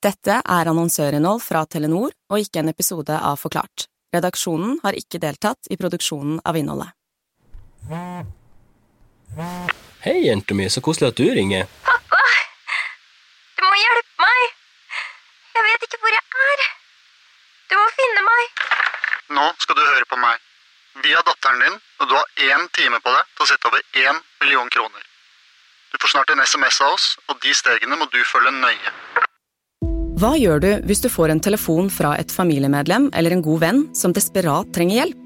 Dette er annonsørinnhold fra Telenor og ikke en episode av Forklart. Redaksjonen har ikke deltatt i produksjonen av innholdet. Hei, jenta mi, så koselig at du ringer. Pappa! Du må hjelpe meg! Jeg vet ikke hvor jeg er. Du må finne meg. Nå skal du høre på meg. Vi er datteren din, og du har én time på deg til å sette over én million kroner. Du får snart en SMS av oss, og de stegene må du følge nøye. Hva gjør du hvis du får en telefon fra et familiemedlem eller en god venn som desperat trenger hjelp?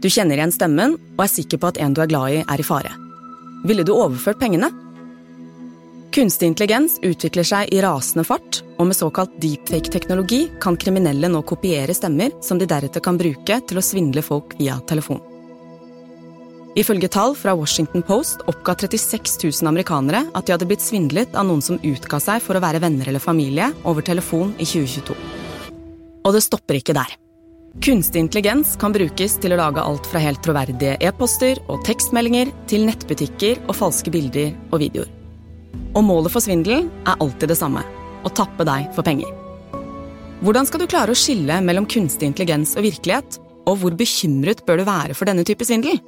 Du kjenner igjen stemmen og er sikker på at en du er glad i, er i fare. Ville du overført pengene? Kunstig intelligens utvikler seg i rasende fart, og med såkalt deepfake-teknologi kan kriminelle nå kopiere stemmer som de deretter kan bruke til å svindle folk via telefon. Ifølge tall fra Washington Post oppga 36 000 amerikanere at de hadde blitt svindlet av noen som utga seg for å være venner eller familie over telefon i 2022. Og det stopper ikke der. Kunstig intelligens kan brukes til å lage alt fra helt troverdige e-poster og tekstmeldinger til nettbutikker og falske bilder og videoer. Og målet for svindelen er alltid det samme å tappe deg for penger. Hvordan skal du klare å skille mellom kunstig intelligens og virkelighet, og hvor bekymret bør du være for denne type svindel?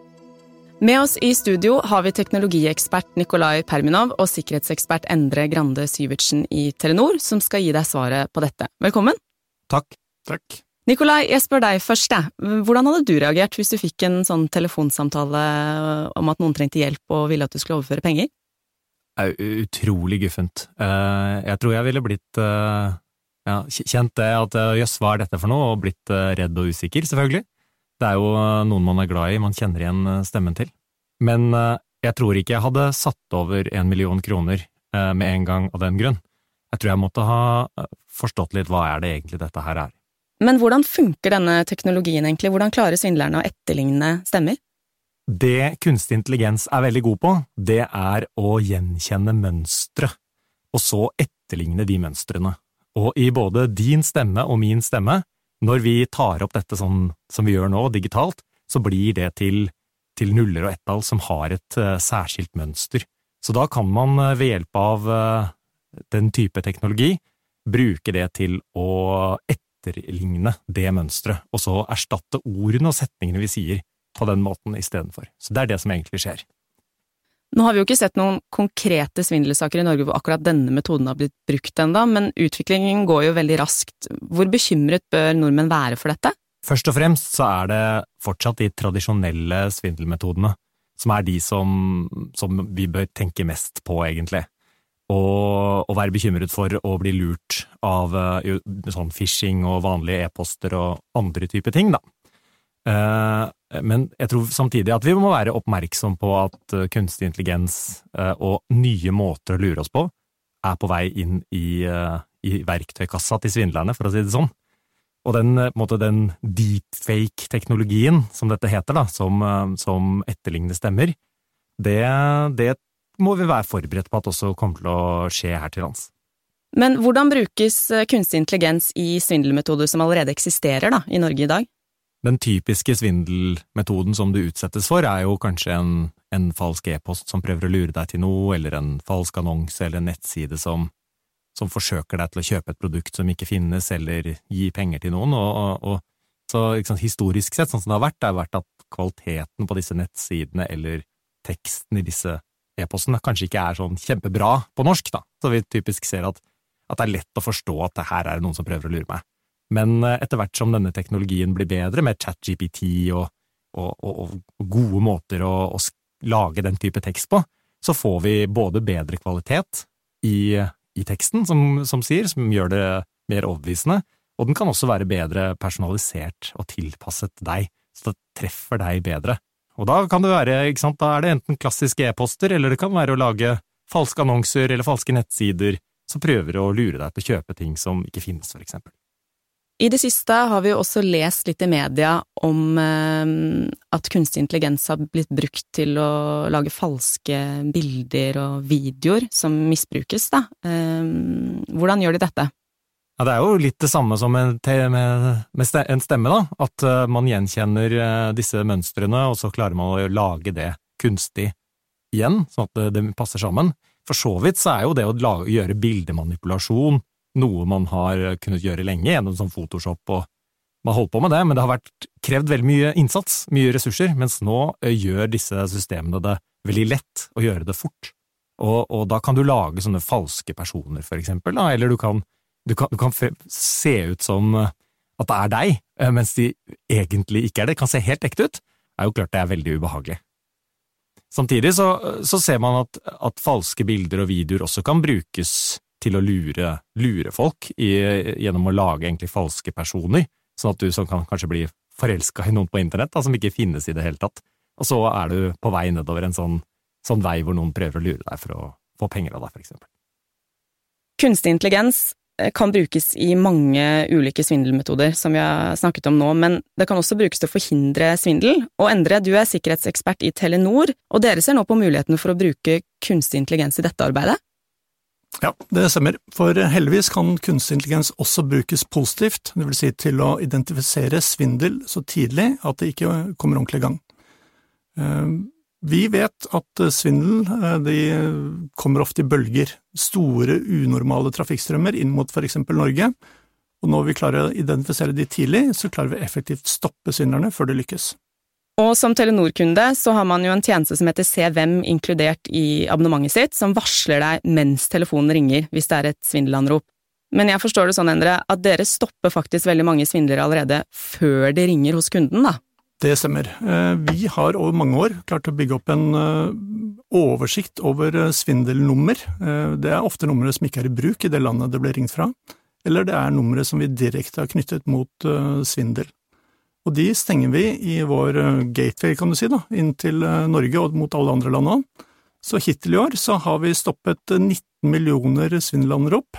Med oss i studio har vi teknologiekspert Nikolai Perminov og sikkerhetsekspert Endre Grande Syvertsen i Telenor, som skal gi deg svaret på dette. Velkommen. Takk. Takk. Nikolai, jeg spør deg først. Hvordan hadde du reagert hvis du fikk en sånn telefonsamtale om at noen trengte hjelp og ville at du skulle overføre penger? Er utrolig guffent. Eh, jeg tror jeg ville blitt eh, ja, kjent det at eh, jøss, hva er dette for noe, og blitt redd og usikker, selvfølgelig. Det er jo noen man er glad i, man kjenner igjen eh, stemmen til. Men eh, jeg tror ikke jeg hadde satt over en million kroner eh, med en gang av den grunn. Jeg tror jeg måtte ha forstått litt hva er det egentlig dette her er. Men hvordan funker denne teknologien egentlig, hvordan klarer svindlerne å etterligne stemmer? Det kunstig intelligens er veldig god på, det er å gjenkjenne mønstre, og så etterligne de mønstrene. Og i både din stemme og min stemme når vi tar opp dette sånn som vi gjør nå, digitalt, så blir det til, til nuller og ett-tall som har et uh, særskilt mønster. Så da kan man uh, ved hjelp av uh, den type teknologi bruke det til å etterligne det mønsteret, og så erstatte ordene og setningene vi sier på den måten istedenfor. Så det er det som egentlig skjer. Nå har vi jo ikke sett noen konkrete svindelsaker i Norge hvor akkurat denne metoden har blitt brukt ennå, men utviklingen går jo veldig raskt. Hvor bekymret bør nordmenn være for dette? Først og fremst så er det fortsatt de tradisjonelle svindelmetodene som er de som, som vi bør tenke mest på, egentlig. Og, og, være bekymret for å bli lurt av uh, sånn phishing og vanlige e-poster og andre typer ting, da. Uh, men jeg tror samtidig at vi må være oppmerksom på at uh, kunstig intelligens uh, og nye måter å lure oss på er på vei inn i, i verktøykassa til svindlerne, for å si det sånn. Og den, den deepfake-teknologien, som dette heter, da, som, som etterligner stemmer, det, det må vi være forberedt på at også kommer til å skje her til lands. Men hvordan brukes kunstig intelligens i svindelmetoder som allerede eksisterer da, i Norge i dag? Den typiske svindelmetoden som du utsettes for, er jo kanskje en, en falsk e-post som prøver å lure deg til noe, eller en falsk annonse eller en nettside som, som forsøker deg til å kjøpe et produkt som ikke finnes, eller gi penger til noen. Og, og, så sant, Historisk sett, sånn som det har vært, det har vært at kvaliteten på disse nettsidene eller teksten i disse e-postene kanskje ikke er sånn kjempebra på norsk, da. Så vi typisk ser at, at det er lett å forstå at det her er noen som prøver å lure meg. Men eh, etter hvert som denne teknologien blir bedre, med ChatGPT og, og, og, og, gode måter å, å, lage den type tekst på, så får vi både bedre kvalitet i, i teksten, som, som, sier, som gjør det mer overbevisende, og den kan også være bedre personalisert og tilpasset deg, så det treffer deg bedre. Og da kan det være, ikke sant, da er det enten klassiske e-poster, eller det kan være å lage falske annonser eller falske nettsider som prøver å lure deg til å kjøpe ting som ikke finnes, for eksempel. I det siste har vi jo også lest litt i media om eh, at kunstig intelligens har blitt brukt til å lage falske bilder og videoer som misbrukes, da. Eh, hvordan gjør de dette? Ja, det er jo litt det samme som med, en stemme, da. At uh, man gjenkjenner disse mønstrene, og så klarer man å lage det kunstig igjen, sånn at det, passer sammen. For så vidt så er jo det å gjøre bildemanipulasjon noe man har kunnet gjøre lenge gjennom sånn Photoshop og man har holdt på med det, men det har vært krevd veldig mye innsats, mye ressurser, mens nå gjør disse systemene det veldig lett å gjøre det fort. Og, og da kan du lage sånne falske personer, for eksempel, da, eller du kan, du kan, du kan se ut som at det er deg, mens de egentlig ikke er det, kan se helt ekte ut, Det er jo klart det er veldig ubehagelig. Samtidig så, så ser man at, at, falske bilder og videoer også kan brukes til å lure, lure folk i, gjennom å lage egentlig falske personer, sånn at du som kan kanskje bli forelska i noen på internett da, som ikke finnes i det hele tatt, og så er du på vei nedover en sånn, sånn vei hvor noen prøver å lure deg for å få penger av deg, for eksempel. Kunstig intelligens eh, kan brukes i mange ulike svindelmetoder, som vi har snakket om nå, men det kan også brukes til å forhindre svindel. Og Endre, du er sikkerhetsekspert i Telenor, og dere ser nå på mulighetene for å bruke kunstig intelligens i dette arbeidet? Ja, det stemmer. For heldigvis kan kunstig intelligens også brukes positivt, det vil si til å identifisere svindel så tidlig at det ikke kommer ordentlig i gang. Eh, vi vet at svindel eh, kommer ofte i bølger, store unormale trafikkstrømmer inn mot for eksempel Norge, og når vi klarer å identifisere de tidlig, så klarer vi effektivt stoppe svindlerne før det lykkes. Og som Telenor-kunde så har man jo en tjeneste som heter Se hvem inkludert i abonnementet sitt, som varsler deg mens telefonen ringer hvis det er et svindelanrop. Men jeg forstår det sånn, Endre, at dere stopper faktisk veldig mange svindlere allerede før de ringer hos kunden, da? Det stemmer. Eh, vi har over mange år klart å bygge opp en eh, oversikt over eh, svindelnummer. Det er ofte numre som ikke er i bruk i det landet det ble ringt fra, eller det er numre som vi direkte har knyttet mot svindel. Og de stenger vi i vår eh, gateway, kan du si, da, inn til eh, Norge og mot alle andre land òg. Så hittil i år så har vi stoppet 19 millioner millioner svindelanrop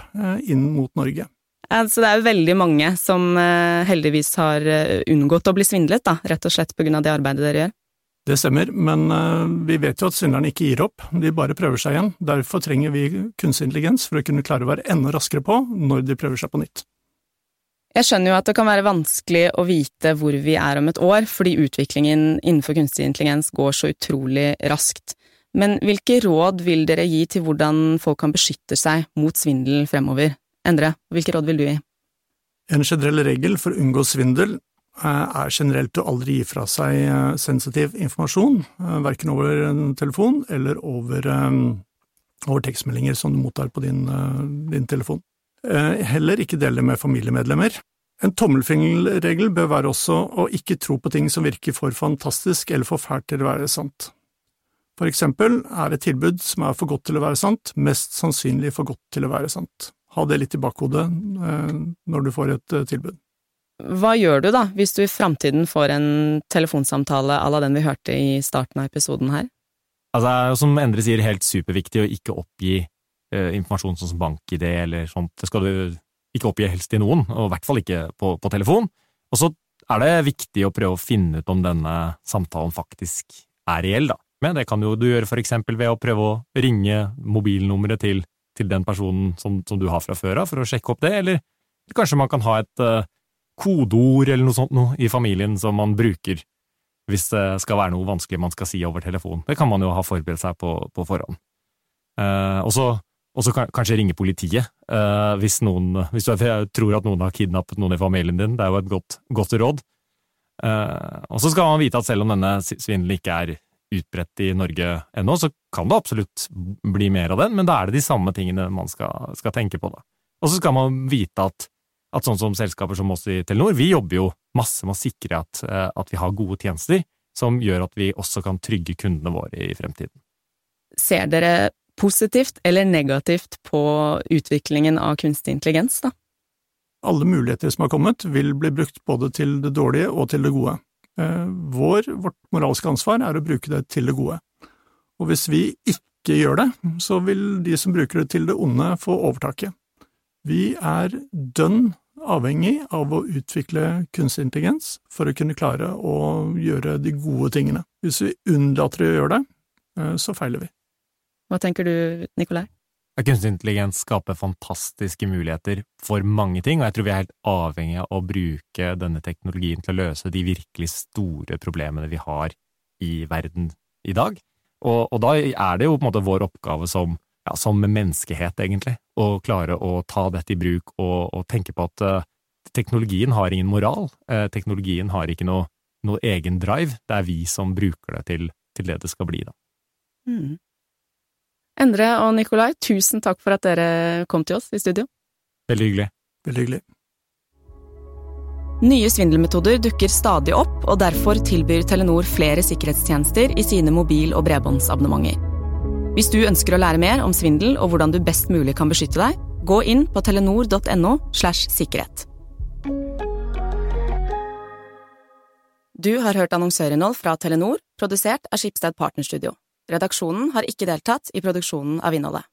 inn mot Norge. Altså, det er jo veldig mange som heldigvis har unngått å bli svindlet, da, rett og slett av det arbeidet dere gjør. Det stemmer, men vi vet jo at svindlerne ikke gir opp, de bare prøver seg igjen. Derfor trenger vi kunstig intelligens for å kunne klare å være enda raskere på når de prøver seg på nytt. Jeg skjønner jo at det kan være vanskelig å vite hvor vi er om et år, fordi utviklingen innenfor kunstig intelligens går så utrolig raskt. Men hvilke råd vil dere gi til hvordan folk kan beskytte seg mot svindel fremover? Endre, hvilke råd vil du gi? En generell regel for å unngå svindel eh, er generelt å aldri gi fra seg eh, sensitiv informasjon, eh, verken over telefon eller over, over tekstmeldinger som du mottar på din, din telefon. Eh, heller ikke dele med familiemedlemmer. En tommelfingerregel bør være også å ikke tro på ting som virker for fantastisk eller for fælt til å være sant. For eksempel er et tilbud som er for godt til å være sant, mest sannsynlig for godt til å være sant. Ha det litt i bakhodet eh, når du får et eh, tilbud. Hva gjør du da, hvis du i framtiden får en telefonsamtale à la den vi hørte i starten av episoden her? Altså, det er jo som Endre sier, helt superviktig å ikke oppgi informasjon sånn som bank-ID eller sånt. Det skal du ikke oppgi helst til noen, og i hvert fall ikke på, på telefon. Og så er det viktig å prøve å finne ut om denne samtalen faktisk er reell, da. Men det kan jo du gjøre for eksempel ved å prøve å ringe mobilnummeret til, til den personen som, som, du har fra før av, for å sjekke opp det, eller kanskje man kan ha et uh, kodeord eller noe sånt noe i familien som man bruker hvis det skal være noe vanskelig man skal si over telefon. Det kan man jo ha forberedt seg på på forhånd. Uh, og så og så kanskje ringe politiet uh, hvis, noen, hvis du tror at noen har kidnappet noen i familien din. Det er jo et godt, godt råd. Uh, og så skal man vite at selv om denne svindelen ikke er utbredt i Norge ennå, så kan det absolutt bli mer av den, men da er det de samme tingene man skal, skal tenke på. da. Og så skal man vite at, at sånn som selskaper som oss i Telenor, vi jobber jo masse med å sikre at, uh, at vi har gode tjenester som gjør at vi også kan trygge kundene våre i fremtiden. Ser dere positivt eller negativt på utviklingen av kunstig intelligens, da? Alle muligheter som har kommet, vil bli brukt både til det dårlige og til det gode. Eh, vår, vårt moralske ansvar er å bruke det til det gode. Og hvis vi ikke gjør det, så vil de som bruker det til det onde, få overtaket. Vi er dønn avhengig av å utvikle kunstig intelligens for å kunne klare å gjøre de gode tingene. Hvis vi unnlater å gjøre det, eh, så feiler vi. Hva tenker du, Nikolai? Kunstig intelligens skaper fantastiske muligheter for mange ting, og jeg tror vi er helt avhengig av å bruke denne teknologien til å løse de virkelig store problemene vi har i verden i dag. Og, og da er det jo på en måte vår oppgave som, ja, som menneskehet, egentlig. Å klare å ta dette i bruk og, og tenke på at uh, teknologien har ingen moral. Uh, teknologien har ikke noe, noe, egen drive. Det er vi som bruker det til, til det det skal bli, da. Mm. Endre og Nikolai, tusen takk for at dere kom til oss i studio. Veldig hyggelig. Veldig hyggelig. Nye svindelmetoder dukker stadig opp, og derfor tilbyr Telenor flere sikkerhetstjenester i sine mobil- og bredbåndsabonnementer. Hvis du ønsker å lære mer om svindel og hvordan du best mulig kan beskytte deg, gå inn på telenor.no slash sikkerhet. Du har hørt annonsørinnhold fra Telenor, produsert av Skipsted Partnerstudio. Redaksjonen har ikke deltatt i produksjonen av innholdet.